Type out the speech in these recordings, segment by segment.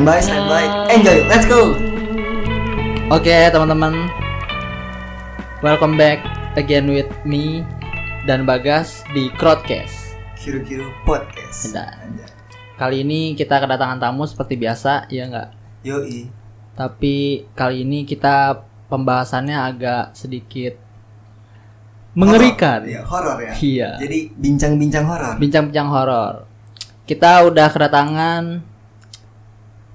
Standby, standby. Enjoy, let's go. Oke teman-teman Welcome back again with me Dan Bagas di Crowdcast Kiru-kiru podcast. Anjay. Kali ini kita kedatangan tamu seperti biasa ya nggak Yoi. Tapi kali ini kita pembahasannya agak sedikit Mengerikan Horor. Iya, horor ya. Iya. Jadi bincang-bincang horor. Bincang-bincang horor Kita udah kedatangan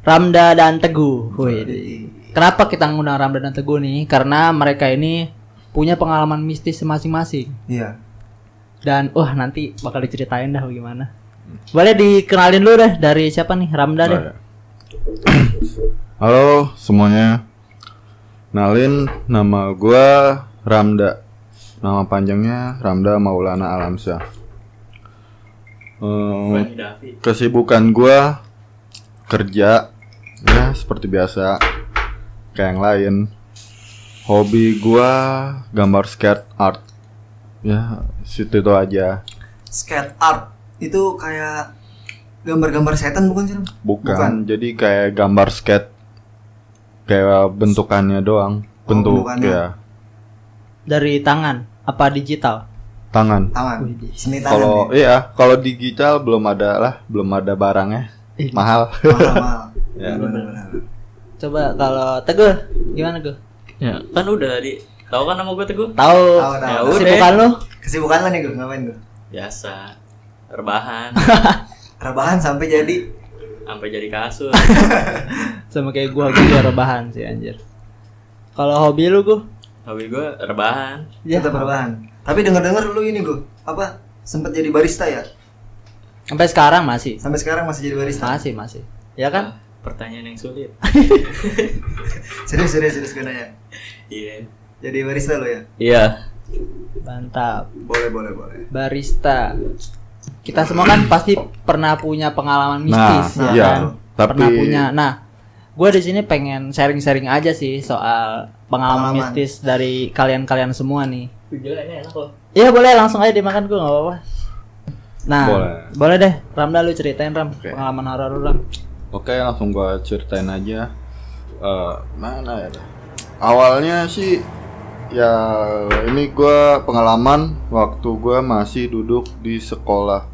Ramda dan Teguh Wih, Kenapa kita ngundang Ramda dan Teguh nih? Karena mereka ini punya pengalaman mistis masing-masing Iya. dan wah nanti bakal diceritain dah bagaimana. Boleh dikenalin dulu deh dari siapa nih Ramda deh. Oh, ya. Halo semuanya. Nalin nama gua Ramda. Nama panjangnya Ramda Maulana Alamsyah. Eh, kesibukan gua kerja ya seperti biasa kayak yang lain. Hobi gua gambar skate art. Ya, situ itu aja. Skate art itu kayak gambar-gambar setan bukan sih? Bukan, Bukan. jadi kayak gambar skate kayak bentukannya doang. Bentuk bentukannya. ya Dari tangan apa digital? tangan. Tangan. Widih. Seni tangan. Kalau ya? iya, kalau digital belum ada lah, belum ada barangnya. Ih, Mahal. Mahal-mahal. Ya. Benar-benar. Coba kalau Teguh gimana Teguh? Ya, kan udah tadi. Tahu kan nama gue Teguh? Tahu. Ya udah. kesibukan lu? Kesibukan lo nih gue ngapain gue? Biasa. Rebahan Rebahan sampai jadi sampai jadi kasur. Sama kayak gua gua rebahan sih anjir. Kalau hobi lu gua? Hobi gue rebahan. Ya. tetap rebahan. Tapi denger-denger lu ini gue apa sempat jadi barista ya? Sampai sekarang masih. Sampai sekarang masih jadi barista. Masih masih. Ya kan? Pertanyaan yang sulit. Serius serius serius gue nanya. Iya. Jadi barista lo ya? Iya. Mantap. Boleh boleh boleh. Barista. Kita semua kan pasti pernah punya pengalaman Nah, mistis ya iya. kan? Tapi pernah punya. Nah, gue di sini pengen sharing-sharing aja sih soal pengalaman, Pengalaman. mistis dari kalian-kalian semua nih. Tujuannya enak loh. Iya boleh langsung aja dimakan gue nggak apa-apa. Nah, Boleh. boleh. deh. Ramda lu ceritain Ram Oke. pengalaman horor lu Ram. Oke, langsung gua ceritain aja. Eh, mana ya? Awalnya sih ya ini gua pengalaman waktu gua masih duduk di sekolah.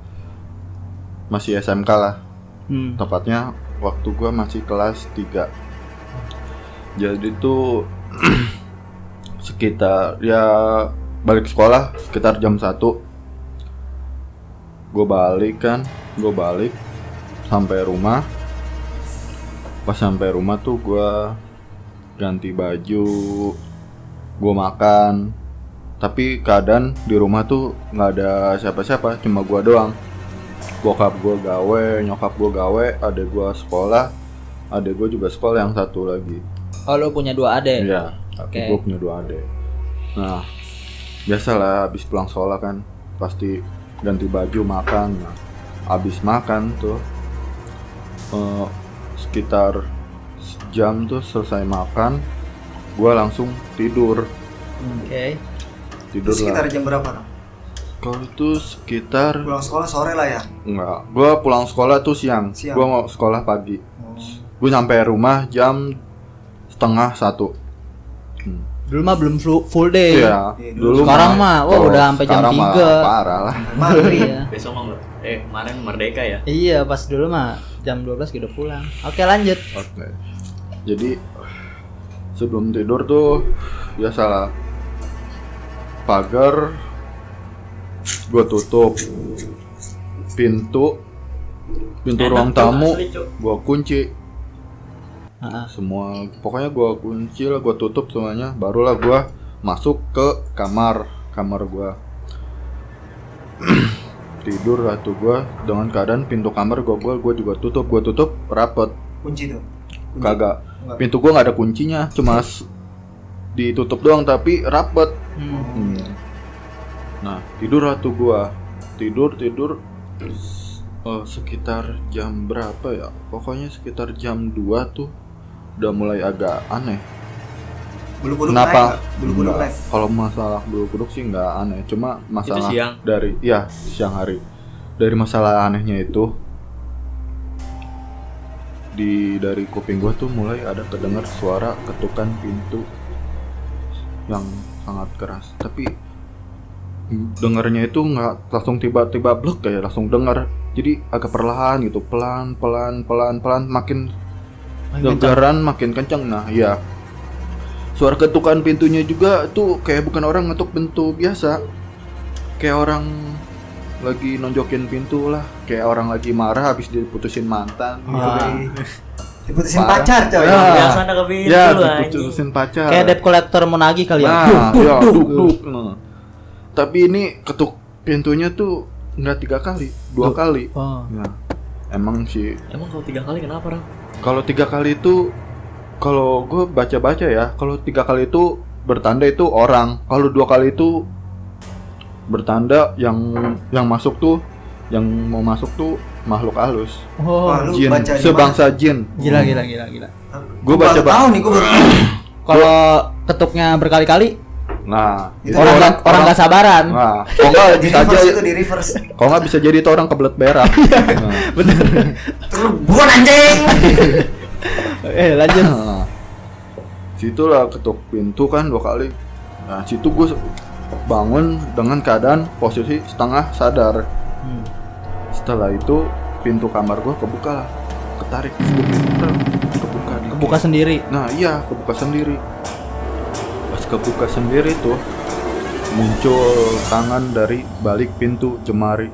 Masih SMK lah. Hmm. tepatnya waktu gua masih kelas 3 jadi tuh sekitar ya balik sekolah sekitar jam 1 gue balik kan gue balik sampai rumah pas sampai rumah tuh gua ganti baju gue makan tapi keadaan di rumah tuh nggak ada siapa-siapa cuma gua doang bokap gue gawe, nyokap gue gawe, adek gue sekolah, adek gue juga sekolah yang satu lagi. Oh lu punya dua adik. Iya, Oke. gue punya dua adek. Nah, biasalah habis pulang sekolah kan, pasti ganti baju makan. Nah, habis makan tuh, eh, sekitar jam tuh selesai makan, gue langsung tidur, Oke. tidur Itu sekitar lah. jam berapa? Kalau itu sekitar Pulang sekolah sore lah ya. Enggak, gua pulang sekolah tuh siang. Siang. Gua mau sekolah pagi. Oh. Gue sampai rumah jam setengah satu. Hmm. Dulu mah belum full, day. Iya. Iya, dulu. Dulu Sekarang mah, wah, oh, udah sampai jam sekarang mah 3. Parah lah. Maghrib. Iya. Besok mah eh kemarin merdeka ya. Iya, pas dulu mah jam 12 udah pulang. Oke, lanjut. Oke. Jadi sebelum tidur tuh biasalah pagar gue tutup pintu pintu Enak ruang tamu gue kunci Heeh. semua pokoknya gua kunci lah gua tutup semuanya barulah gua masuk ke kamar kamar gua tidur tuh gua dengan keadaan pintu kamar gua gua gua juga tutup gua tutup rapet Kunci tuh. Kunci? kagak Enggak. pintu gua nggak ada kuncinya cuma s- ditutup doang tapi rapet Hmm. Hmm. Nah, tidur tuh gua. Tidur, tidur eh, sekitar jam berapa ya? Pokoknya sekitar jam 2 tuh udah mulai agak aneh. Bulu kuduk Kenapa? Bulu kuduk. Kalau masalah bulu kuduk sih nggak aneh, cuma masalah siang? dari ya siang hari. Dari masalah anehnya itu di dari kuping gua tuh mulai ada kedengar suara ketukan pintu yang sangat keras. Tapi dengarnya itu nggak langsung tiba-tiba blok kayak langsung dengar. Jadi agak perlahan gitu, pelan pelan pelan pelan makin. Gagaran makin kencang. Nah, iya. Suara ketukan pintunya juga tuh kayak bukan orang ngetuk pintu biasa. Kayak orang lagi nonjokin pintu lah. Kayak orang lagi marah habis diputusin mantan. Ah. Diputusin Parah. pacar coy. Ya. Biasa ada ke pintu Ya, diputusin pacar. Kayak debt collector mau nagih kali ya. Nah, ya, duk, duk. Nah. Tapi ini ketuk pintunya tuh nggak tiga kali, dua Duh. kali. Oh. Nah, emang sih Emang kalau tiga kali kenapa, Ram? Kalau tiga kali itu, kalau gue baca-baca ya, kalau tiga kali itu bertanda itu orang, kalau dua kali itu bertanda yang yang masuk tuh, yang mau masuk tuh makhluk halus, Oh. Jin, baca sebangsa jin. Gila gila gila gila. Gue Gua baca tahu nih gue Kalau ketuknya berkali-kali Nah, Itu orang nggak orang nggak sabaran. Nah, kok nggak bisa aja, itu di reverse. kok nggak bisa jadi itu orang kebelet berak. nah. Terbun anjing. Eh lanjut. Situ lah ketuk pintu kan dua kali. Nah, situ gue bangun dengan keadaan posisi setengah sadar. Hmm. Setelah itu pintu kamar gue kebuka lah, ketarik kebuka dikit. Kebuka sendiri. Nah iya kebuka sendiri. Pas kebuka sendiri tuh muncul tangan dari balik pintu jemari.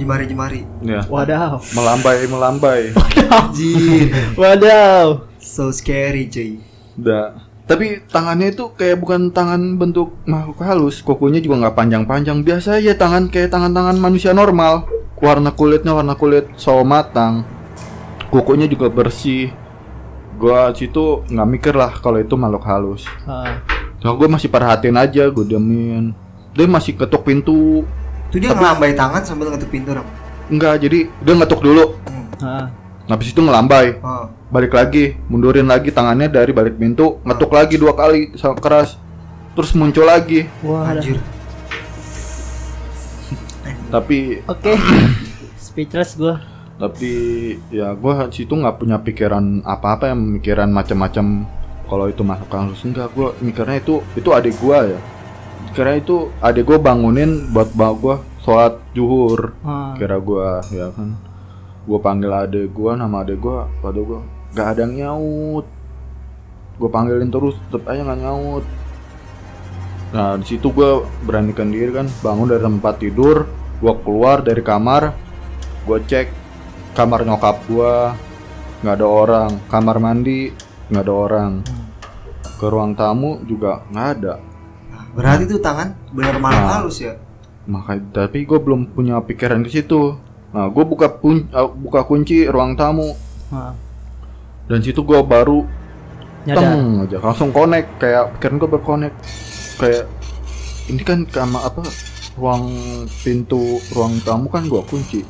Jemari-jemari. Ya, Wadaw. melambai melambai. Anjir. Wadaw. So scary cuy. Udah. Tapi tangannya itu kayak bukan tangan bentuk makhluk halus, kukunya juga nggak panjang-panjang. Biasa aja tangan kayak tangan-tangan manusia normal. Warna kulitnya warna kulit sawo matang. Kukunya juga bersih. Gua situ nggak mikir lah kalau itu makhluk halus. Ah. Nah, gue masih perhatiin aja, gue diemin. Dia masih ketuk pintu. Itu dia ngelambai tangan sambil ngetuk pintu dong. Enggak, jadi dia ngetuk dulu. Ah. Habis itu ngelambai. Oh. Balik lagi, mundurin lagi tangannya dari balik pintu, ngetuk lagi dua kali keras. Terus muncul lagi. Wah. Anjir. Tapi Oke. Speechless gua. tapi ya gue situ nggak punya pikiran apa-apa yang pikiran macam-macam kalau itu masuk halus enggak gue mikirnya itu itu adik gue ya kira itu adik gue bangunin buat bawa gue sholat zuhur Ah. kira gua ya kan. Gua panggil adek gua nama adek gua pada gua gak ada yang nyaut. Gua panggilin terus tetep aja nggak nyaut. Nah di situ gua beranikan diri kan bangun dari tempat tidur gua keluar dari kamar gua cek kamar nyokap gua. Nggak ada orang. Kamar mandi nggak ada orang. Ke ruang tamu juga nggak ada berarti tuh tangan bener malah Nah. halus ya. Makanya tapi gue belum punya pikiran ke situ. Nah, gue buka pun eh, buka kunci ruang tamu Ah. dan situ gue baru Nyadar. teng aja langsung connect kayak pikiran gue berconnect kayak ini kan kamar apa ruang pintu ruang tamu kan gue kunci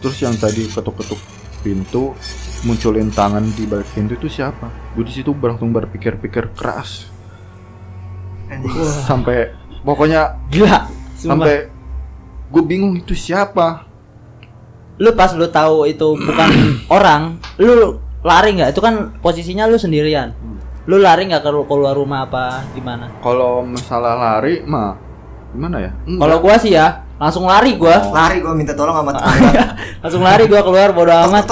terus yang tadi ketuk-ketuk pintu munculin tangan di balik pintu itu siapa gue di situ langsung berpikir-pikir keras. Sampai pokoknya Gila. Sumpah. sampai gue bingung itu siapa lu pas lu tahu itu bukan orang, lu lari nggak? Itu kan posisinya lu sendirian. Lu lari nggak keluar keluar rumah apa gimana? Kalau masalah lari mah gimana ya? Kalau gua sih ya, langsung lari gua. Lari gua minta tolong sama tetangga. langsung lari gua keluar bodo amat.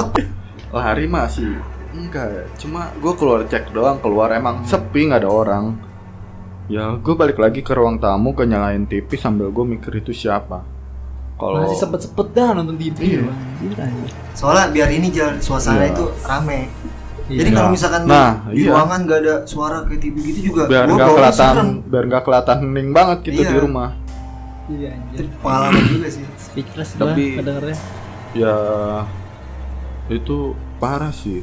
lari mah sih enggak. Cuma gue keluar cek doang keluar emang sepi nggak ada orang. Ya gue balik lagi ke ruang tamu ke nyalain TV sambil gue mikir itu siapa. Kalau Masih sempet-sempet dah nonton TV. Iya. Anjir. Soalnya biar ini jalan suasana Iya. itu rame. Iya. Jadi kalau misalkan Nah, di iya. ruangan gak ada suara kayak TV gitu juga biar nggak baunya kelihatan biar nggak kelihatan hening banget gitu Iya. di rumah. Iya Itu anjir. pengalaman juga sih. Speechless Tapi- kedengernya. Ya itu parah sih.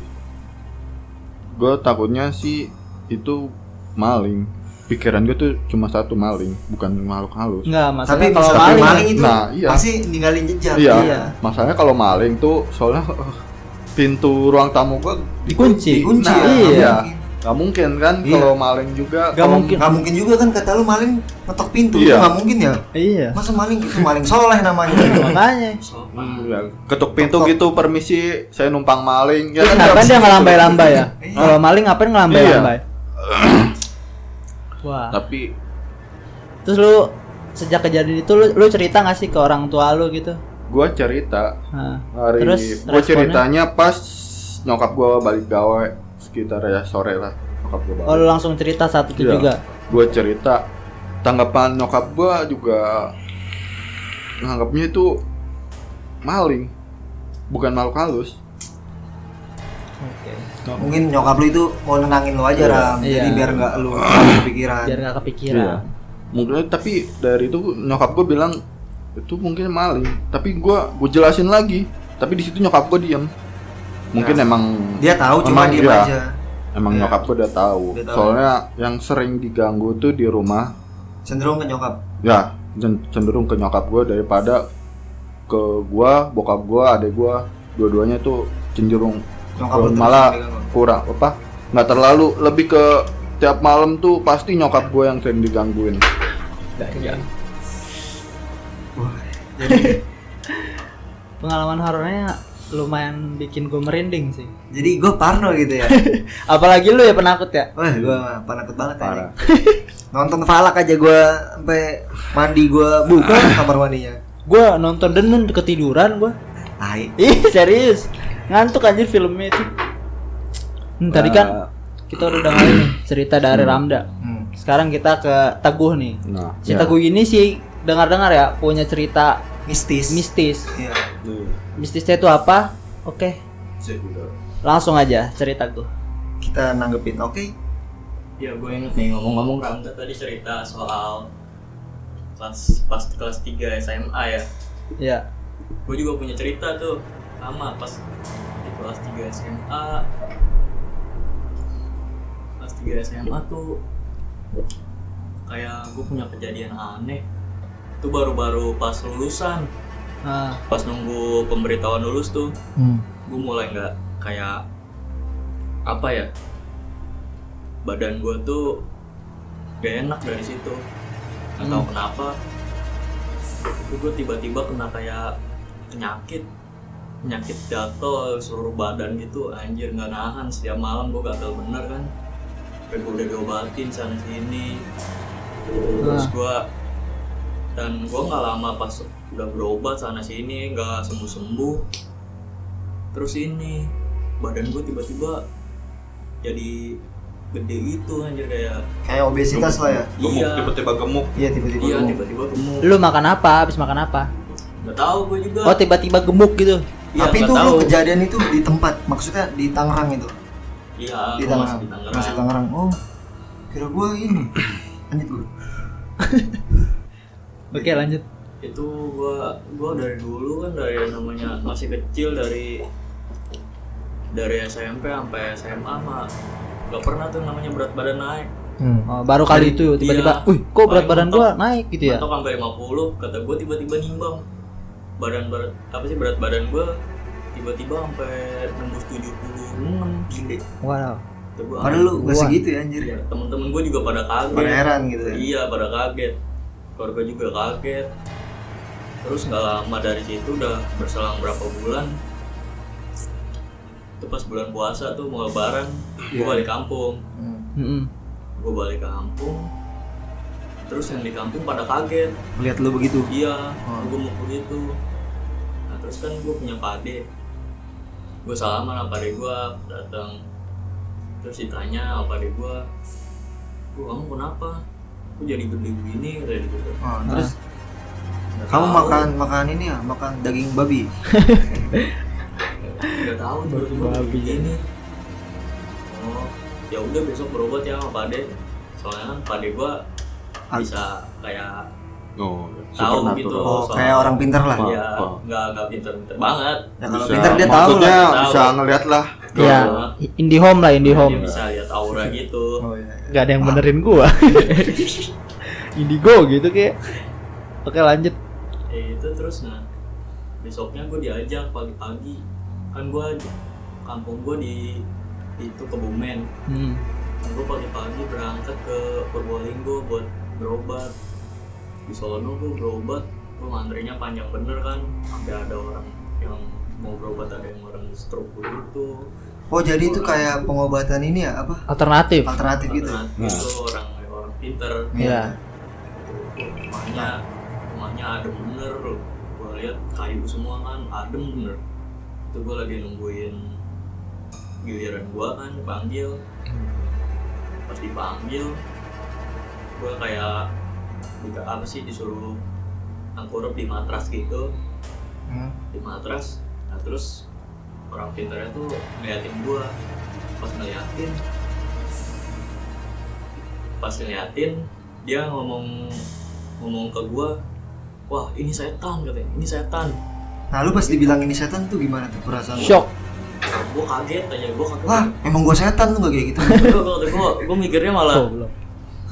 gue takutnya sih itu maling pikiran gue tuh cuma satu maling bukan makhluk halus Enggak, Tapi maksudnya kalau maling, maling itu Nah, iya. pasti ninggalin jejak. iya, Iya. masalahnya kalau maling tuh soalnya eh, pintu ruang tamu gue dikunci. Dikunci Nah, ya. iya. iya. Gak mungkin kan Iya. kalau maling juga Gak kalau- mungkin. Gak mungkin juga kan kata lu maling ngetok pintu. Iya. Gak mungkin ya. Iya. Masa maling itu maling soleh namanya. Makanya. Hmm, ketuk pintu gitu permisi saya numpang maling ya Terus kan ngapain dia ngelambai-lambai ya? Iya. Kalau maling ngapain ngelambai-lambai? Wah. tapi Terus lu sejak kejadian itu lu, lu cerita gak sih ke orang tua lu gitu? gua cerita Nah, hari Terus gua responnya? ceritanya pas nyokap gua balik gawe sekitar ya sore lah nyokap gua balik oh lu langsung cerita saat itu Iya. juga. gue cerita tanggapan nyokap gue juga nganggapnya itu maling bukan makhluk halus Oke. Mungkin nyokap lu itu mau nenangin lu aja Iya. Ram. Jadi Iya. biar nggak lu terlalu kepikiran. Biar gak kepikiran. Iya. mungkin tapi dari itu nyokap gue bilang itu mungkin maling tapi gue gue jelasin lagi tapi di situ nyokap gue diam mungkin Nah, emang Dia tahu cuma diem iya. aja. emang Iya. nyokap gue udah tahu Udah tahu. soalnya yang sering diganggu tuh di rumah Cenderung ke nyokap. ya cen- cenderung ke nyokap gue daripada ke gua bokap gua adek gua dua-duanya tuh cenderung Nyokap Oh, malah kurang apa nggak terlalu lebih ke tiap malam tuh pasti nyokap gue yang sering digangguin Iya. Wah, Jadi, Pengalaman horornya lumayan bikin gue merinding sih. jadi gue parno gitu ya. Apalagi lu ya penakut ya? Wah, gue mah penakut banget parah. Nonton falak aja gue sampai mandi gue buka kamar mandinya. Gue nonton denen ketiduran gue. Tai. Ih serius ngantuk anjir filmnya itu. Hmm, tadi kan kita udah dengerin nih cerita dari Ramda. Hmm. Sekarang kita ke Teguh nih. nah Si ya. Teguh ini sih dengar-dengar ya punya cerita Mistis. mistis. Iya. Mistisnya itu apa? Oke, langsung aja cerita tuh. Kita nanggepin. Oke. Ya gue inget nih ngomong-ngomong Rangga tadi cerita soal kelas pas kelas 3 SMA ya. Ya. Gue juga punya cerita tuh sama pas di kelas 3 SMA. Kelas 3 SMA tuh kayak gue punya kejadian aneh. Itu baru-baru pas lulusan, Nah, pas nunggu pemberitahuan lulus tuh, hmm. gue mulai nggak kayak apa ya badan gue tuh gak enak dari situ nggak tahu Hmm. kenapa itu gue tiba-tiba kena kayak penyakit penyakit jatuh seluruh badan gitu anjir nggak nahan setiap malam gue gatel bener kan gue udah diobatin sana sini terus Ah. gue dan gue nggak lama pas udah berobat sana sini nggak sembuh sembuh terus ini badan gue tiba-tiba jadi gede gitu anjir kayak Kayak obesitas lah ya. gemuk Iya. tiba-tiba gemuk Iya tiba-tiba. iya gemuk. tiba-tiba gemuk Lu makan apa? Habis makan apa? nggak tahu gue juga Oh, tiba-tiba gemuk gitu. Iya, Tapi itu tahu. lu kejadian itu di tempat, maksudnya di Tangerang itu. iya di gue masih Tangerang. di Tangerang Masih Tangerang. Oh. Kira gua ini. Lanjut gua. Oke, lanjut. itu gua gua dari dulu kan dari yang namanya masih kecil dari dari SMP sampai SMA mah gak pernah tuh namanya berat badan naik Hmm. Oh, baru kali itu tiba-tiba, Iya. "Wih, kok berat badan mentok. gua naik gitu ya?" atau sampai 50 kata gua tiba-tiba nimbang badan berat apa sih berat badan gua tiba-tiba sampai nembus 76 gile Wow. Gua, Padahal lu gak segitu ya anjir. Iya, temen-temen gue juga pada kaget Pada heran gitu ya. iya pada kaget keluarga juga kaget terus nggak lama dari situ udah berselang berapa bulan itu pas bulan puasa tuh mau lebaran gue Iya. balik kampung Hmm. Gue balik kampung terus yang di kampung pada kaget Lihat lu begitu. iya Oh. gue mau begitu nah terus kan gue punya pade gue salaman sama pade gue datang terus ditanya sama pade gue gue kamu kenapa gue jadi gede begini kayak gitu Oh, terus Nggak kamu tahu. makan makan ini ya, makan daging babi. nggak tahu tiba-tiba Babi. begini oh ya udah besok berobat ya sama pade soalnya kan pade gue. Bisa kayak oh Tahu gitu. Oh, soal- kayak orang pinter lah. Oh. ya nggak nggak pinter-pinter banget Ya kalau Bisa- pinter dia tahu lah. Bisa ngeliat lah Ya, indie home lah, indie Dia home. bisa lihat aura gitu. Oh iya. Gak ada yang benerin gua. Indigo gitu kayak. Oke lanjut. Ya itu terus nah besoknya gue diajak pagi-pagi kan gue kampung gue di itu Kebumen Hmm. gue pagi-pagi berangkat ke Purbolinggo buat berobat di sono gue berobat gue ngantrinya panjang bener kan sampai ada orang yang mau berobat ada yang orang stroke gitu Oh jadi itu kayak pengobatan ini ya apa? Alternatif. Alternatif gitu. Nah, Nah. itu orang orang pinter Iya. rumahnya rumahnya adem bener loh gue lihat kayu semua kan adem bener itu gue lagi nungguin giliran gue kan dipanggil pas dipanggil gue kayak juga apa sih disuruh angkurup di matras gitu Hmm. di matras nah terus orang pintarnya tuh ngeliatin gue pas ngeliatin pas ngeliatin dia ngomong ngomong ke gue wah ini setan katanya ini setan Nah lu pas dibilang ini setan tuh gimana tuh perasaan? Shock. gue kaget aja gue kaget Wah emang gua setan tuh gak kayak gitu? gue gue gue mikirnya malah Oh, belum.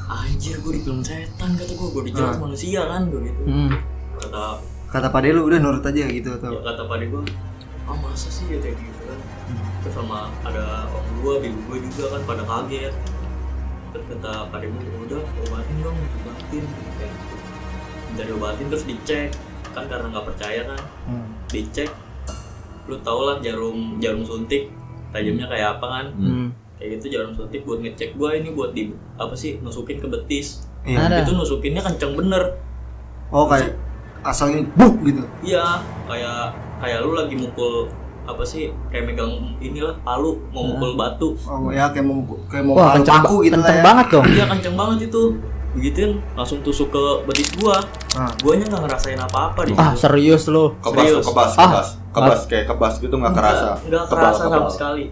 Anjir gue dibilang setan kata gue gue dijelas Hmm. manusia kan gue gitu Hmm. kata Kata pade lu udah nurut aja gitu ya atau? kata pade gue ah masa sih ya kayak gitu kan terus sama ada om gue bibu gue juga kan pada kaget terus kata pade gue "Ya udah obatin dong obatin kayak gitu dari obatin terus dicek kan karena nggak percaya kan Hmm. dicek lu tau lah jarum jarum suntik tajamnya kayak apa kan Hmm. Kayak gitu jarum suntik buat ngecek gua ini buat di apa sih nusukin ke betis Iya. Ada. itu nusukinnya kenceng bener Oh kayak asal ini buk gitu. iya kayak kayak lu lagi mukul apa sih kayak megang inilah palu mau mukul batu Oh ya kayak mau kayak mau Wah, kenceng, paku gitu lah kenceng ya. banget dong. iya kenceng banget itu begituin langsung tusuk ke betis gua Nah, guanya nggak ngerasain apa-apa di Ah, situ. serius lu. Kebas, Serius. kebas, Ah. kebas, kebas kayak kebas gitu nggak kerasa. Nggak- Kebal, kerasa kebal. sama sekali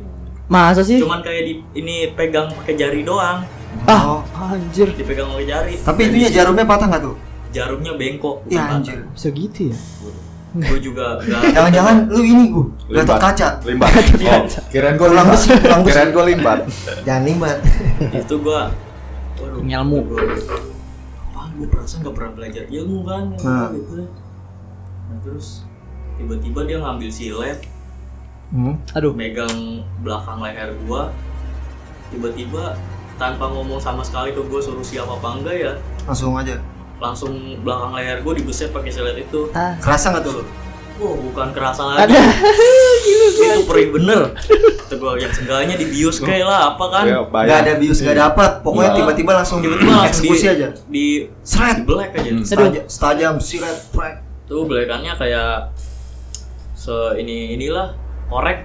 Masa sih? cuman kayak di ini pegang pakai jari doang Ah, oh. anjir. dipegang pakai jari Tapi itunya jarumnya patah nggak tuh? jarumnya bengkok Iya anjir. Bisa gitu ya? gue juga Jangan-jangan lu ini gua gatot kaca. Limbat. Oh, kirain gua Tulang limbat. Kirain gua limbat. Jangan limbat. itu gua waduh Ilmu. gua ah gua perasaan nggak pernah belajar ilmu kan Nah. gitu nah terus tiba-tiba dia ngambil silet Hmm. Aduh. megang belakang leher gua tiba-tiba tanpa ngomong sama sekali ke gua suruh siap apa enggak ya Langsung aja. langsung belakang leher gua dibeset pakai silet itu Ah. Kerasa nggak tuh? Wah bukan kerasa lagi Ada. itu perih bener itu gua yang seenggaknya dibius kayak lah apa kan Ya, ada bius, gak ada apa. Pokoknya Iya. tiba-tiba langsung Tiba-tiba langsung eksekusi di- aja. di Seret. di black aja Hmm. Setajam, setajam, silet, frek. tuh belekannya kayak se ini inilah korek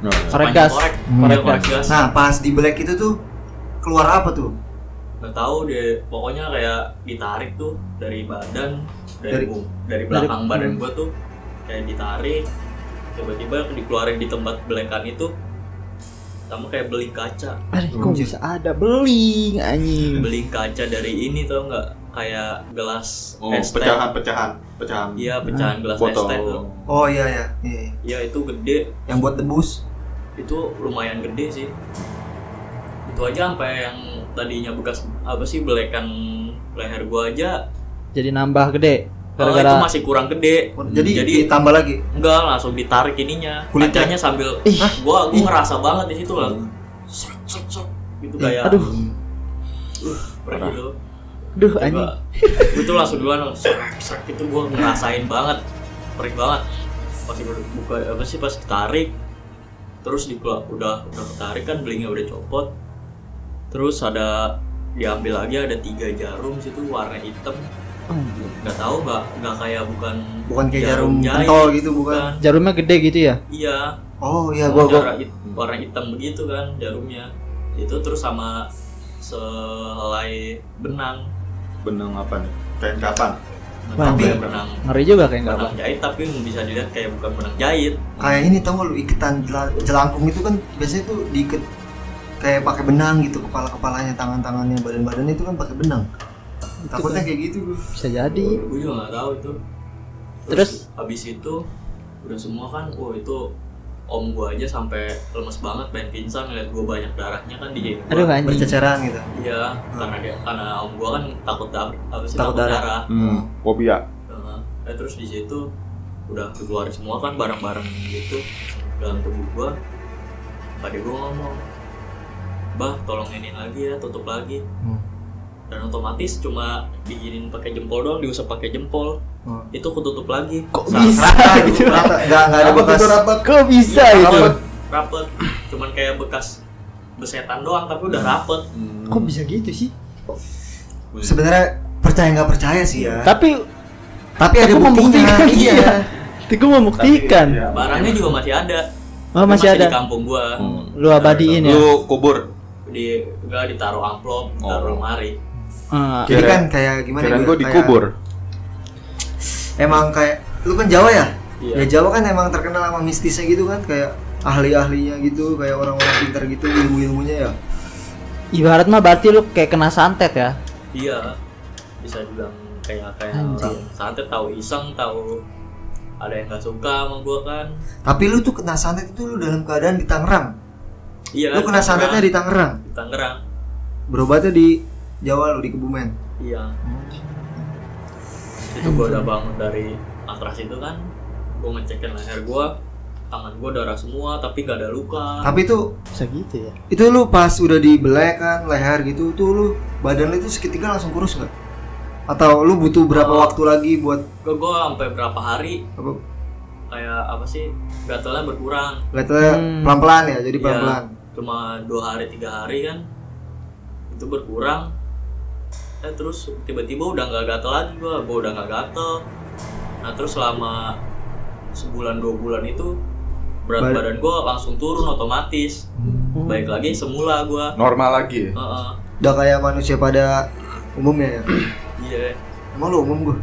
Nah, Korek gas. korek Hmm. korek, korek gas Nah pas di black itu tuh keluar apa tuh? nggak tahu deh pokoknya kayak ditarik tuh dari badan dari Dari- dari, dari belakang dari- badan hmm. gua tuh kayak ditarik tiba-tiba dikeluarin di tempat belekan itu sama kayak beling kaca Aduh, kok bisa ada beling anjing. beling kaca dari ini tau nggak kayak gelas Oh, es teh pecahan, pecahan, pecahan. iya pecahan gelas es teh tuh Oh iya ya, iya. iya itu gede Yang buat debus. itu lumayan gede sih itu aja sampai yang tadinya bekas apa sih belekan leher gua aja Jadi nambah gede. kalau itu Gara-gara masih kurang gede Jadi, Jadi- ditambah lagi. enggak langsung ditarik ininya Kulitnya? sambil Ih. Hah, gua gua ngerasa banget di situ lah srek, srek. gitu kayak aduh. perih gitu Duh anjing. Gua tuh langsung duluan srek itu gua ngerasain banget perih banget pas gua buka apa sih pas ditarik terus di udah udah ketarik kan belingnya udah copot terus ada diambil lagi ada tiga jarum situ warna hitam Anjing. nggak tahu nggak nggak kayak bukan Bukan kayak jarum, jahit, pentol gitu bukan. Jarumnya gede gitu ya? iya Oh iya gua gua warna, hit- warna hitam begitu kan jarumnya itu terus sama sehelai benang Benang apa nih? Kain kapan? Tahu Tapi- ya benang Ngeri juga kayak enggak benang jahit tapi bisa dilihat kayak bukan benang jahit kayak ini tau gak lu iketan jela- jelangkung itu kan biasanya tuh diikat kayak pakai benang gitu kepala kepalanya tangan tangannya badan badannya itu kan pakai benang takutnya kayak gitu. Bisa jadi. gue juga nggak tahu itu Terus? habis itu udah semua kan oh itu om gua aja sampai lemes banget pengen pingsan ngeliat gua banyak darahnya kan di gigi Aduh gua anjing. berceceran gitu iya karena dia karena om gua kan takut dar apa sih Takut takut, darah. darah, hmm, fobia Heeh. Eh, terus di situ udah keluar semua kan barang-barang gitu dalam tubuh gua pada gua ngomong bah tolong ini lagi ya tutup lagi Hmm. dan otomatis cuma diginin pakai jempol doang diusap pakai jempol Hmm. itu ketutup lagi Kok Sa- bisa? rata gitu rata nggak nggak ada bekas Kok bisa Iya, itu? rapet rapet cuman kayak bekas besetan doang tapi udah rapet Kok bisa gitu sih? sebenarnya percaya nggak percaya sih ya Tapi tapi ada Aku buktinya membuktikan, iya iya. Tiga membuktikan. Tapi, iya. barangnya juga masih ada Oh Tapi masih ada. di kampung gua Hmm. Lu abadiin ya. lu kubur di enggak ditaruh amplop Oh. taruh lemari Ah, jadi Kira- kan kayak gimana kirain ya, kayak- dikubur emang kayak lu kan Jawa ya? Iya. ya Jawa kan emang terkenal sama mistisnya gitu kan kayak ahli-ahlinya gitu kayak orang-orang pintar gitu ilmu-ilmunya ya? Ibarat mah berarti lu kayak kena santet ya. iya bisa bilang kayak kayak orang santet tahu iseng tahu ada yang nggak suka sama gua kan. Tapi lu tuh kena santet itu lu dalam keadaan di Tangerang? Iya lu kena santetnya di Tangerang? Di Tangerang. Berobatnya di Jawa lu di Kebumen? Iya itu gua udah bangun dari matras itu kan gua ngecekin leher gua tangan gua darah semua tapi gak ada luka tapi itu Bisa gitu ya. itu lu pas udah dibelek kan leher gitu tuh lu badan lu itu seketika langsung kurus nggak atau lu butuh berapa Oh. waktu lagi buat gua, gua sampai berapa hari apa kayak apa sih gatelnya berkurang Gatalnya Hmm. pelan-pelan ya jadi Iya. pelan-pelan cuma dua hari tiga hari kan itu berkurang eh terus tiba-tiba udah nggak gatel lagi gua gua udah nggak gatel. Nah terus selama sebulan dua bulan itu berat Bad- badan gua langsung turun otomatis. Baik lagi semula gua. Normal lagi Heeh. udah kayak manusia pada umumnya ya? Iya. Emang lu umum gua?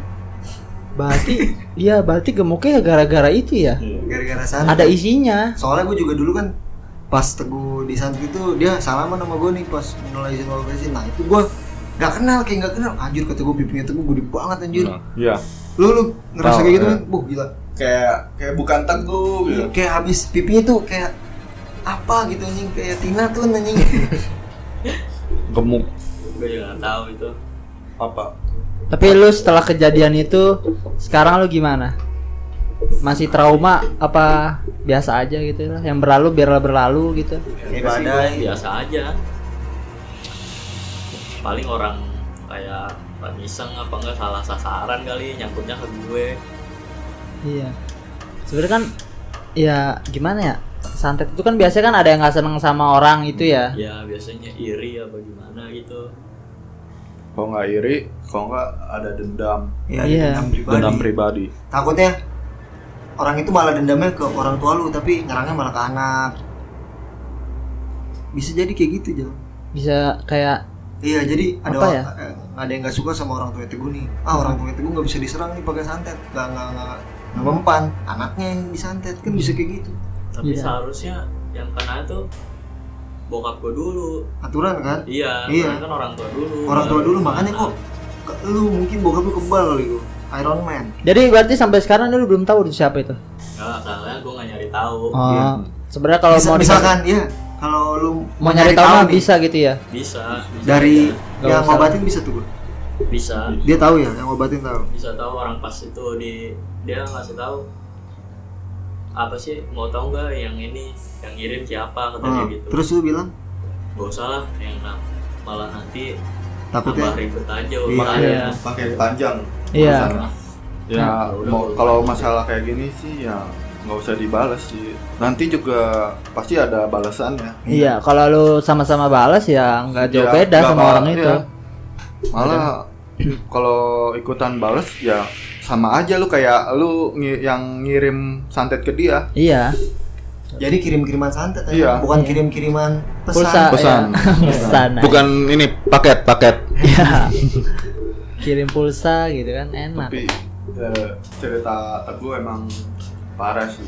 Berarti iya berarti gemuknya gara-gara itu ya. gara-gara santet Ada isinya. soalnya gue juga dulu kan pas teguh di santet itu dia salaman sama gue nih pas mulai izin nah itu gue gak kenal kayak gak kenal. Anjir kata gue pipinya teguh gede banget anjir. Nah, iya. Lu lu ngerasa Tahu, kayak gitu ya. kan buh gila. Kayak kayak bukan teguh Iya, kayak habis pipinya tuh kayak apa gitu anjing? Kayak Tina tuh anjing. Gemuk. Gue juga nggak tahu itu. Apa? Tapi lu setelah kejadian itu sekarang lu gimana? Masih trauma apa biasa aja gitu lah. Yang berlalu biarlah berlalu gitu. Ya, gua biasa aja paling orang kayak Pak Iseng apa enggak salah sasaran kali nyangkutnya ke gue Iya. Sebenarnya kan ya gimana ya? Santet itu kan biasanya kan ada yang nggak seneng sama orang itu ya. ya biasanya iri apa gimana gitu kalau nggak iri kalau nggak ada dendam ya Iya. dendam pribadi dendam pribadi takutnya orang itu malah dendamnya ke orang tua lu tapi nyerangnya malah ke anak bisa jadi kayak gitu jal Bisa kayak iya jadi ada Apa ya? eh, ada yang nggak suka sama orang tua teguh nih ah orang tua teguh nggak bisa diserang nih pakai santet nggak nggak nggak nggak mempan anaknya yang disantet kan bisa kayak gitu tapi Iya. seharusnya yang kena itu bokap gue dulu aturan kan iya, Iya. karena kan orang tua dulu orang tua dulu makanya kok ke- lu mungkin bokap lu kebal kali lu Iron Man Jadi berarti sampai sekarang lu belum tahu siapa itu? Enggak, soalnya gue gak nyari tahu Oh. Iya. Sebenarnya kalau mau misalkan ya kalau lu mau nyari tahu mah nih, bisa gitu ya. bisa, bisa dari Nggak yang ngobatin bisa tuh bisa. Dia tahu ya yang ngobatin tahu? Bisa tahu orang pas itu di dia ngasih tahu apa sih mau tahu nggak yang ini yang ngirim siapa? Katanya Ah, gitu. terus lu bilang? Gak usah lah yang malah nanti takutnya? ribet aja Iya. pakai panjang Iya. urusannya. ya mau kalau masalah kayak gini sih ya nggak usah dibales sih nanti juga pasti ada balasannya Iya, kalau lu sama-sama balas ya nggak jauh Ya, beda sama apa- orang itu. iya. malah kalau ikutan bales ya sama aja lu kayak lu yang ngirim santet ke dia Iya. jadi kirim-kiriman santet aja Iya. bukan Iya. kirim-kiriman pesan Pulsa. pesan ya. Pesan. bukan ini paket paket Iya. Kirim pulsa gitu kan enak. tapi eh, cerita teguh emang parah sih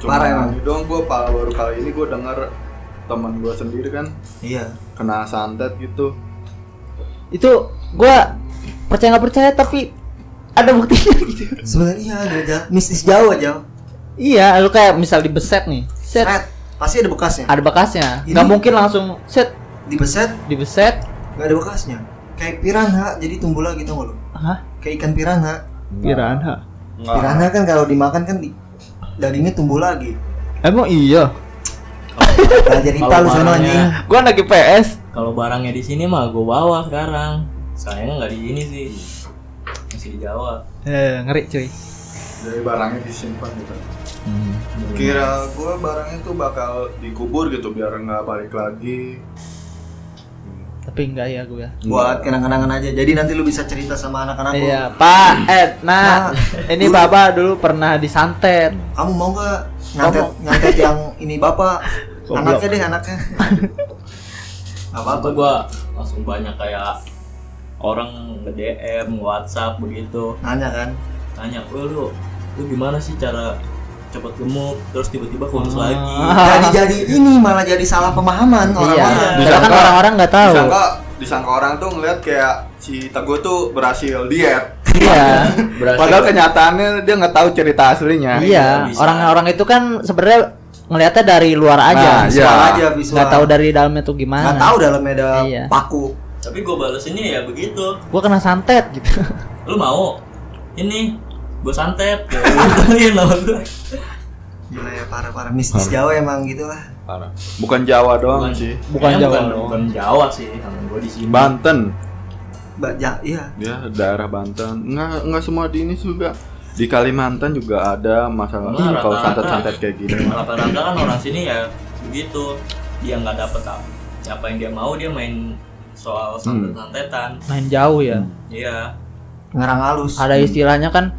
Parah emang. doang gue baru kali ini gue denger teman gue sendiri kan iya kena santet gitu Itu gua percaya nggak percaya tapi ada buktinya gitu. sebenarnya ada aja mistis jauh aja Iya, lu kayak misal dibeset nih. Set, Set, pasti ada bekasnya. ada bekasnya. Nggak mungkin langsung set Dibeset, dibeset. nggak ada bekasnya. Kayak piranha, jadi tumbuh lagi tau gak lu? Hah? Kayak ikan piranha. Piranha. Enggak. Piranha kan kalau dimakan kan di, dagingnya tumbuh lagi. Emang iya. Belajar IPA lu sono anjing. Gua anak IPS. Kalau barangnya di sini mah gue bawa sekarang. Sayangnya nggak di sini sih. Masih di Jawa. Eh, ngeri cuy. Jadi barangnya disimpan gitu. Kira gua barangnya tuh bakal dikubur gitu biar nggak balik lagi. Tapi enggak ya gue. Buat kenang-kenangan aja. Jadi nanti lu bisa cerita sama anak-anak lu. Iya, Pak Ed. Nah, ini Bapak dulu pernah disantet. Kamu mau nggak nyantet nyantet yang ini bapak? Anaknya deh anaknya. Apa-apa. Apa gue langsung banyak kayak orang nge DM, WhatsApp begitu. Nanya kan. Tanya, "Wah lu, lu gimana sih cara cepet gemuk terus tiba-tiba kurus Ah. lagi?" Jadi jadi ini malah jadi salah pemahaman Iya. orang-orang. Padahal kan orang-orang nggak tahu. Disangka disangka orang tuh ngeliat kayak si Teguh tuh berhasil diet. Iya. Berhasil. Padahal kenyataannya dia nggak tahu cerita aslinya. Iya, bisa. orang-orang itu kan sebenarnya ngelihatnya dari luar aja. Nah, Visual Iya. aja visual. Nggak tahu dari dalamnya tuh gimana. Nggak tahu dalamnya ada Iya. paku. Tapi gue balesinnya ya begitu. Gua kena santet gitu. Lu mau? Ini gue santet. Gituin sama gue. Gila ya parah-parah mistis Jawa emang gitu lah. Parah. Bukan Jawa doang Bukan. sih. Bukan Jawa bukan, doang. bukan Jawa sih, sama gue di sini. Banten. Mbak ja, iya. Ya daerah Banten. Nggak nggak semua di ini juga. Di Kalimantan juga ada masalah Nah, kalau santet-santet kayak gini. Rata-rata kan orang sini ya begitu. Dia nggak dapet apa apa yang dia mau dia main soal santet-santetan. Main jauh ya. Iya. Ngarang halus. Ada istilahnya kan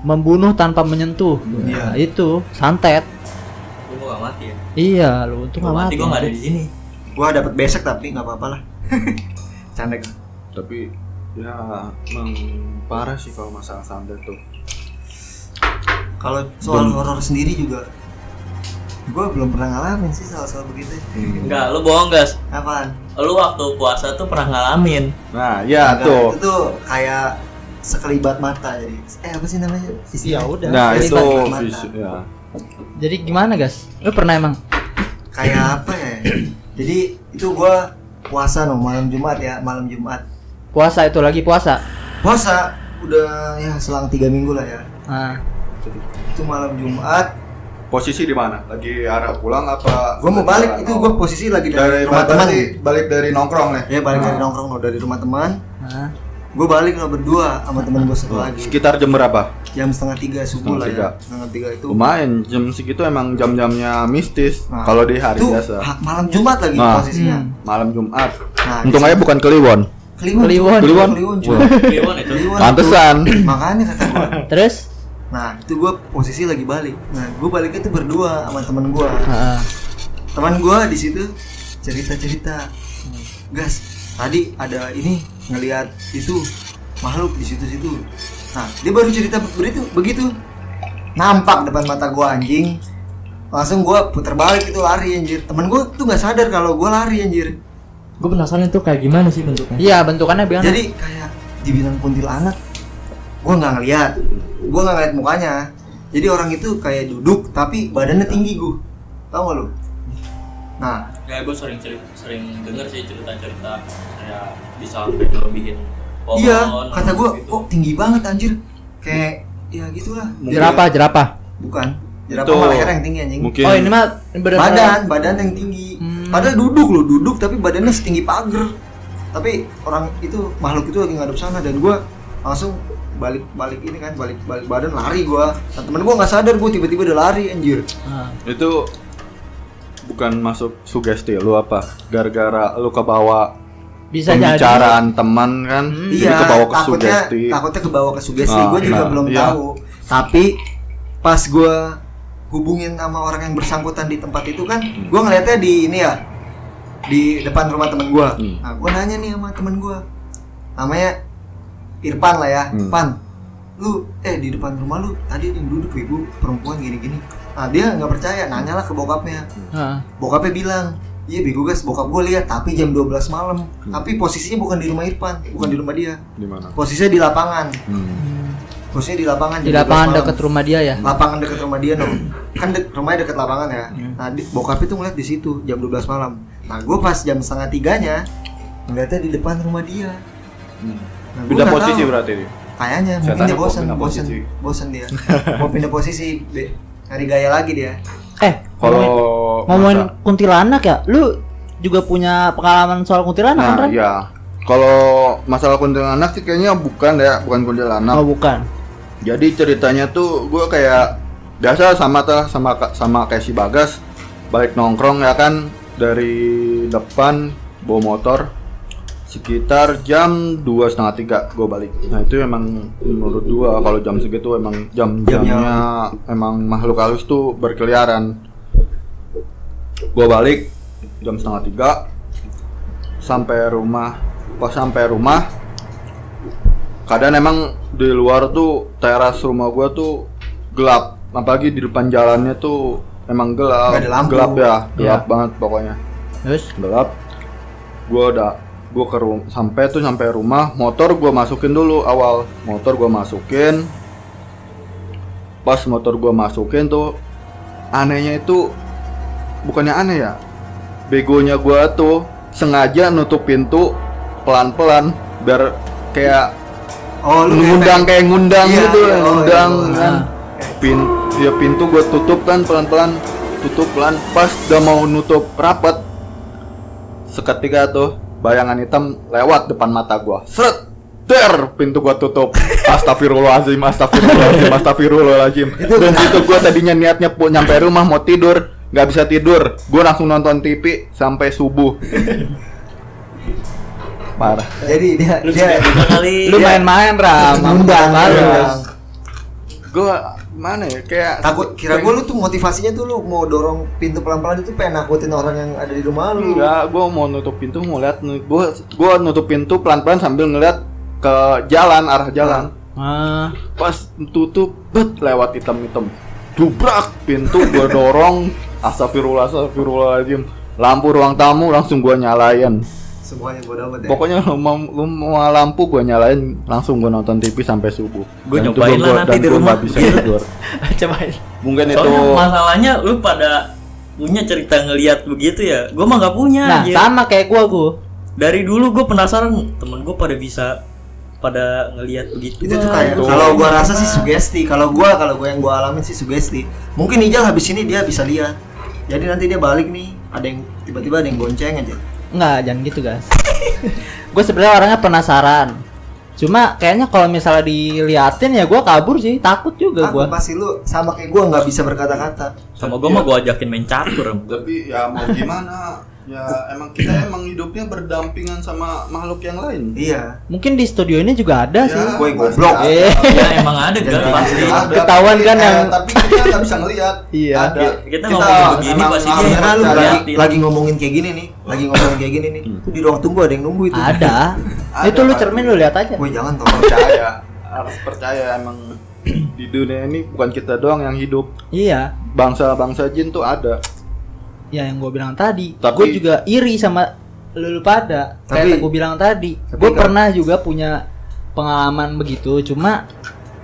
membunuh tanpa menyentuh. Iya. Nah, itu santet. Lu gak mati ya? Iya, lu untung Gua nggak mati mati. gue nggak ada di sini. Gua dapat besek tapi nggak apa-apa lah. Canda gua. Tapi ya emang parah sih kalau masalah santet tuh. Kalau soal horor sendiri juga gua belum pernah ngalamin sih soal-soal begitu. Enggak, lu bohong guys. Apaan? Lu waktu puasa tuh pernah ngalamin. Nah, ya Enggak, tuh. Itu tuh kayak sekelibat mata jadi. Eh apa sih namanya? Ya udah. Nah, Sekelibat itu mata. vis- ya. Jadi gimana, guys? Lu pernah emang? Kayak apa ya? Jadi itu gua puasa no malam Jumat ya, malam Jumat. Puasa itu lagi puasa. Puasa udah ya selang tiga minggu lah ya. Nah, Itu malam Jumat. Posisi di mana? Lagi arah pulang apa? Gua mau balik itu gua posisi lagi dari, dari rumah teman. balik dari nongkrong nih. Ya balik dari Nah. nongkrong no dari rumah teman. nah. Gue balik lo berdua sama temen gue satu lagi. Sekitar jam berapa? Jam setengah tiga subuh Setengah lah tiga. ya. Setengah tiga itu. Lumayan jam segitu emang jam-jamnya mistis. Nah, kalau di hari itu biasa. ha- malam Jumat lagi Nah. posisinya. Hmm. Malam Jumat. Nah, Untung aja bukan Kliwon. Kliwon. Kliwon. Kliwon. Kliwon. Kliwon itu. Kliwon. Pantesan. Makanya kata gue. Terus? Nah itu gue posisi lagi balik. Nah gue baliknya tuh berdua sama temen gue. Heeh. Teman gue di situ cerita cerita. Gas. Tadi ada ini ngelihat itu makhluk di situ-situ. Nah dia baru cerita begitu begitu. Nampak depan mata gue anjing. Langsung gue puter balik itu lari anjir. Temen gue tuh nggak sadar kalau gue lari anjir. Gue penasaran itu kayak gimana sih bentuknya. Iya, bentukannya bilang. Jadi kayak dibilang kuntilanak, gue nggak ngeliat, gue nggak ngeliat mukanya. Jadi orang itu kayak duduk tapi badannya tinggi gue, tau gak lu? Nah, Kayak gue sering cerita, sering denger sih cerita-cerita kayak bisa sampai ngelebihin pohon. iya, kata gue, gitu. kok tinggi banget anjir, kayak ya gitulah. jerapah, jerapah. Bukan, jerapah Itu malah yang tinggi anjing. Mungkin Oh, ini mah benar Badan, badan yang tinggi. Hmm. Padahal duduk loh, duduk tapi badannya setinggi pagar. Tapi orang itu makhluk itu lagi ngadep sana dan gue langsung balik balik ini kan balik balik badan lari gue. Nah, temen gue nggak sadar gue tiba-tiba udah lari anjir. Nah, itu bukan masuk sugesti lu apa? Gara-gara lu kebawa bisa jadi. pembicaraan teman kan, Hmm. jadi Iya, kebawa ke takutnya sugesti. takutnya kebawa ke sugesti. Ah, gue juga nah, belum iya. tahu. Tapi pas gue hubungin sama orang yang bersangkutan di tempat itu kan, gue ngeliatnya di ini ya di depan rumah temen gue. Hmm. Nah, gue nanya nih sama temen gue, namanya Irfan lah ya, Hmm. Pan. Lu eh di depan rumah lu tadi ada yang duduk ibu perempuan gini-gini. Nah dia nggak percaya, nanyalah ke bokapnya. Nah, Bokapnya bilang, iya bego guys, bokap gue lihat tapi jam 12 malam. Hmm. Tapi posisinya bukan di rumah Irfan, bukan di rumah dia. Di mana? Posisinya di lapangan. Hmm. Khususnya di lapangan di jam 12 lapangan dekat rumah dia ya lapangan dekat rumah dia dong kan de rumahnya dekat lapangan ya Hmm. nah di, bokap itu ngeliat di situ jam 12 malam nah gue pas jam setengah tiganya ngeliatnya di depan rumah dia nah, gua Pindah nggak posisi tahu. berarti dia. kayaknya mungkin dia bosan bosan bosan dia mau pindah posisi cari gaya lagi dia eh Kalau ngomongin masa- kuntilanak ya lu juga punya pengalaman soal kuntilanak kan Nah, Ran? iya. Kalau masalah kuntilanak sih kayaknya bukan ya, bukan kuntilanak. oh bukan Jadi ceritanya tuh gue kayak biasa sama tuh sama sama kayak si Bagas balik nongkrong ya kan dari depan bawa motor sekitar jam dua setengah tiga gue balik. Nah itu emang menurut gua kalau jam segitu emang jam-jamnya emang makhluk halus tuh berkeliaran. Gue balik jam setengah tiga sampai rumah pas sampai rumah kadang emang di luar tuh teras rumah gua tuh gelap. Apalagi di depan jalannya tuh emang gelap. Gelap ya gelap Iya. banget pokoknya. Terus? Gelap. Gua udah gua ke rumah sampai tuh sampai rumah motor gua masukin dulu awal. Motor gua masukin. Pas motor gua masukin tuh anehnya itu bukannya aneh ya begonya gua tuh sengaja nutup pintu pelan-pelan biar kayak oh lu ngundang kayak ngundang Iya, gitu iya, oh, ngundang iya. kan. Pin ya pintu gue tutup kan pelan-pelan tutup pelan. Pas udah mau nutup rapat seketika tuh bayangan hitam lewat depan mata gua. Seret! Der pintu gua tutup. Astagfirullahaladzim astagfirullahaladzim astagfirullahaladzim. Dan situ gua tadinya niatnya pu- nyampe rumah mau tidur. Nggak bisa tidur. Gua langsung nonton TV sampai subuh. Parah. Jadi dia Lu dia lu main-main ram. Sama ngundang motor lu. ngundang. gua mana ya kayak takut kira gue lu tuh motivasinya tuh lu mau dorong pintu pelan-pelan itu pengen nakutin orang yang ada di rumah lu Enggak, gua mau nutup pintu mau lihat nih. Gua gua nutup pintu pelan-pelan sambil ngeliat ke jalan arah jalan. Ah, Pas tutup, bet lewat hitam-hitam. Dubrak pintu gua dorong. Astagfirullah, astagfirullahaladzim. Lampu ruang tamu langsung gua nyalain. Semuanya gue dapet ya Pokoknya lu mau, lu mau lampu gua nyalain, langsung gua nonton TV sampai subuh. Itu nyobain gua- lah nanti dan di rumah. nggak bisa tidur. cobain Mungkin itu Soalnya masalahnya lu pada punya cerita ngelihat begitu ya. Gua mah nggak punya. nah anjir. sama kayak gua gua Dari dulu gue penasaran temen gue pada bisa pada ngelihat begitu. itu tuh kayak kalau gua rasa sih sugesti kalau gua kalau gua yang gua alamin sih sugesti mungkin Ijal habis ini dia bisa lihat jadi nanti dia balik nih ada yang tiba-tiba ada yang gonceng aja Enggak, jangan gitu guys. gue sebenarnya orangnya penasaran. Cuma kayaknya kalau misalnya diliatin ya gue kabur sih, takut juga aku gue. pasti lu sama kayak gua nggak bisa berkata-kata Sama gue mah gue ajakin main catur. Tapi ya mau gimana? Ya emang kita emang hidupnya berdampingan sama makhluk yang lain. iya Mungkin di studio ini juga ada Ya, sih. Woi, pasti goblok. ada. Eh. ya emang ada kan pasti. Ketahuan kan eh, yang- tapi kita nggak bisa ngelihat. Iya. Ada. Kita ngomongin begini pasti dia lu percaya. lagi, lagi ngomongin kayak gini nih lagi ngomongin kayak gini nih Hmm. itu di ruang tunggu ada yang nunggu itu Ada. Ada, itu lu cermin lu lihat aja. Woi jangan tolong percaya harus percaya emang di dunia ini bukan kita doang yang hidup Iya. bangsa-bangsa jin tuh ada Ya yang gue bilang tadi. Tapi- Gue juga iri sama lu, lu pada. Tapi- Kayak gue bilang tadi. Gue kan- pernah juga punya pengalaman begitu. Cuma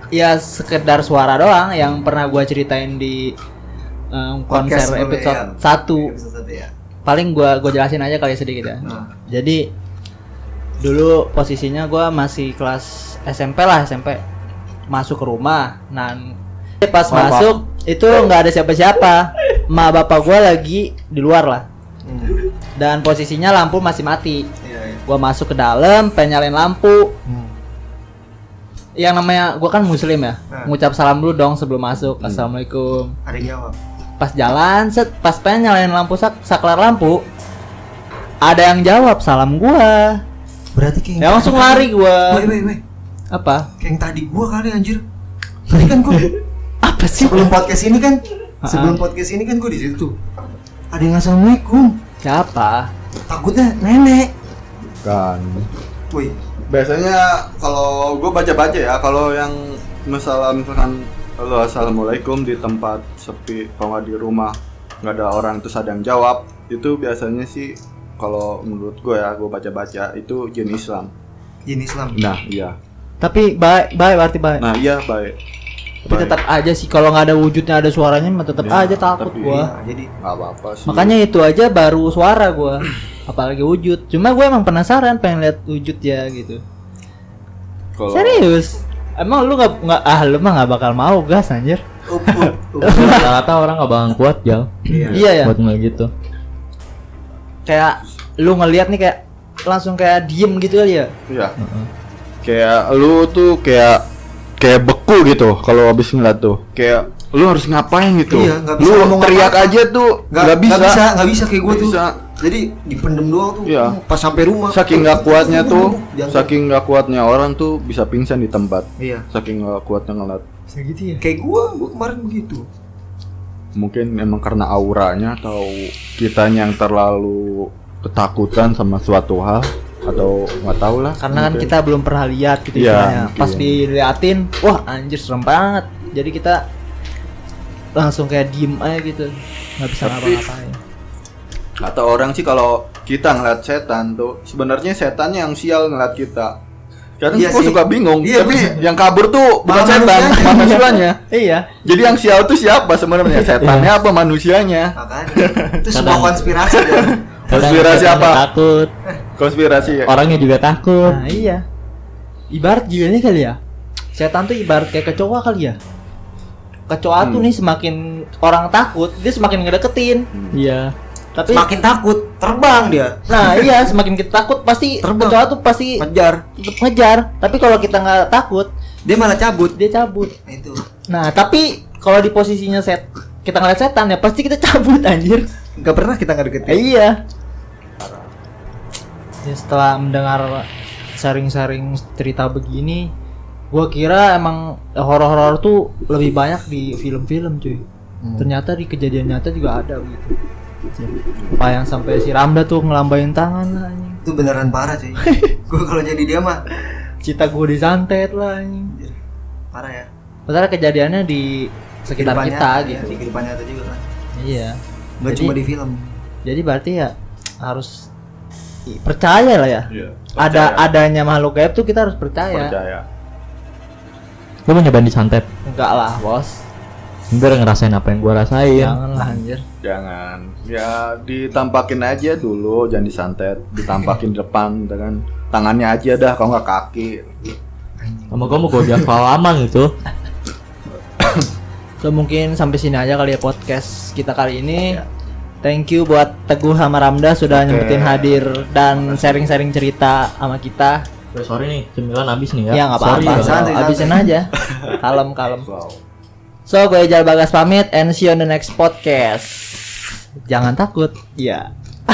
ya sekedar suara doang yang pernah gue ceritain di um, konser Podcast episode ya. 1 Episode satu ya. paling gua gua jelasin aja kali sedikit ya. Nah, Jadi dulu posisinya gua masih kelas SMP lah SMP masuk ke rumah. Nah pas Maaf, masuk itu nggak ada siapa-siapa. Ma bapak gua lagi di luar lah. hmm. Dan posisinya lampu masih mati. Iya, iya. Gua masuk ke dalam, pengen nyalain lampu. Hmm. Yang namanya gua kan muslim ya. Nah. Ngucap salam dulu dong sebelum masuk. Hmm. Assalamualaikum. Ada jawab. Pas jalan, set, pas pengen nyalain lampu sak saklar lampu, ada yang jawab salam gua. Berarti kayak Ya langsung lari woi. Apa? Kayak yang tadi gua kali anjir. Tadi kan gua Apa sih? sebelum podcast ini kan Ha-ha. sebelum podcast ini kan gua di situ. Ada yang assalamualaikum. Siapa? Takutnya nenek. kan Woi, biasanya kalau gue baca-baca ya kalau yang misalnya misalkan lo assalamualaikum di tempat sepi kalau nggak di rumah nggak ada orang terus ada yang jawab itu biasanya sih kalau menurut gue ya gue baca-baca itu jin Islam jin Islam. nah iya Tapi baik, baik berarti baik. Nah iya baik. Tapi Baik. tetap aja sih kalau nggak ada wujudnya ada suaranya mah tetap Ya, aja takut tapi- gua. Nah, jadi nggak apa-apa sih. Makanya itu aja baru suara gua. Apalagi wujud. Cuma gue emang penasaran pengen lihat wujud ya gitu. Kalau- Serius? Emang lu nggak nggak ah lu mah nggak bakal mau gas anjir? up. Rata-rata orang gak bakal kuat jal Iya. Iya ya. buat ngeliat gitu. Kayak lu ngelihat nih kayak langsung kayak diem gitu kali ya. Iya. Kayak lu tuh kayak kayak beku gitu kalau habis ngeliat tuh. Kayak lu harus ngapain gitu. Iya, bisa lu ngomong teriak apa-apa. aja tuh Nggak nggak bisa. nggak bisa, nggak bisa kayak gue tuh. bisa. Jadi dipendem doang tuh. Iya. Pas sampai rumah. Saking nggak kuatnya tuh, Jangan- saking nggak kuatnya orang tuh bisa pingsan di tempat. Iya. Saking nggak kuatnya ngeliat. Segitu ya. Kayak gue, gue kemarin begitu. Mungkin emang karena auranya atau kitanya yang terlalu ketakutan sama suatu hal atau nggak tahu lah. Karena kan kita belum pernah lihat gitu Iya, mungkin. Pas diliatin, wah anjir serem banget. Jadi kita langsung kayak diem aja gitu. nggak bisa ngapa-ngapain. Kata orang sih kalau kita ngeliat setan tuh sebenarnya setannya yang sial ngeliat kita. Kadang Iya gua sih. suka bingung, Iya, tapi bener. yang kabur tuh bukan setan, manusianya. Iya. Jadi yang sial tuh siapa sebenarnya? Setannya apa manusianya? Makanya. itu semua konspirasi ya. Konspirasi apa? Takut. Konspirasi. ya? Orangnya juga takut. Nah, iya. Ibarat juga nih kali ya. Setan tuh ibarat kayak kecoa kali ya. Kecoa tuh Hmm. nih semakin orang takut, dia semakin ngedeketin. Iya. Tapi Semakin takut, terbang dia. nah iya semakin kita takut pasti Terbang. kecoa tuh pasti Ngejar. ngejar. Tapi kalau kita nggak takut, Dia malah cabut. dia cabut. Nah, itu. Nah, tapi kalau di posisinya set kita ngeliat setan ya pasti kita cabut anjir. Gak pernah kita Eh, ngedeketin. iya. Setelah mendengar sharing-sharing cerita begini, gua kira emang horor-horor tuh lebih banyak di film-film, cuy. Ternyata di kejadian nyata juga ada gitu. Apa yang sampai si Ramda tuh ngelambain tangan lah anjing. Itu beneran parah cuy. gue kalau jadi dia mah Cita gua disantet lah anjing. parah ya. Padahal kejadiannya di sekitar Kehidupan kita nyata, gitu. ya, di kehidupan nyata juga kan. Iya. Gak Jadi- cuma di film. Jadi berarti ya harus percaya lah ya. Iya. Ada percaya. adanya makhluk gaib tuh kita harus percaya. percaya. Lu mau nyobain disantet? Enggak lah, Bos. Biar ngerasain apa yang gua rasain. Jangan lah anjir. Jangan. Ya ditampakin aja dulu, jangan disantet. Ditampakin depan, gitu kan. Tangannya aja dah, kalau nggak kaki. Sama gua mau gua biar pengalaman gitu. So mungkin sampai sini aja kali ya podcast kita kali ini. Thank you buat Teguh sama Ramda sudah Oke. nyempetin hadir dan sharing-sharing cerita sama kita. Sorry nih, cemilan habis nih ya. Ya nggak Sorry apa-apa, habisin aja. Kalem kalem. Wow. So gue Ijal Bagas pamit and see you on the next podcast. Jangan takut. Ya.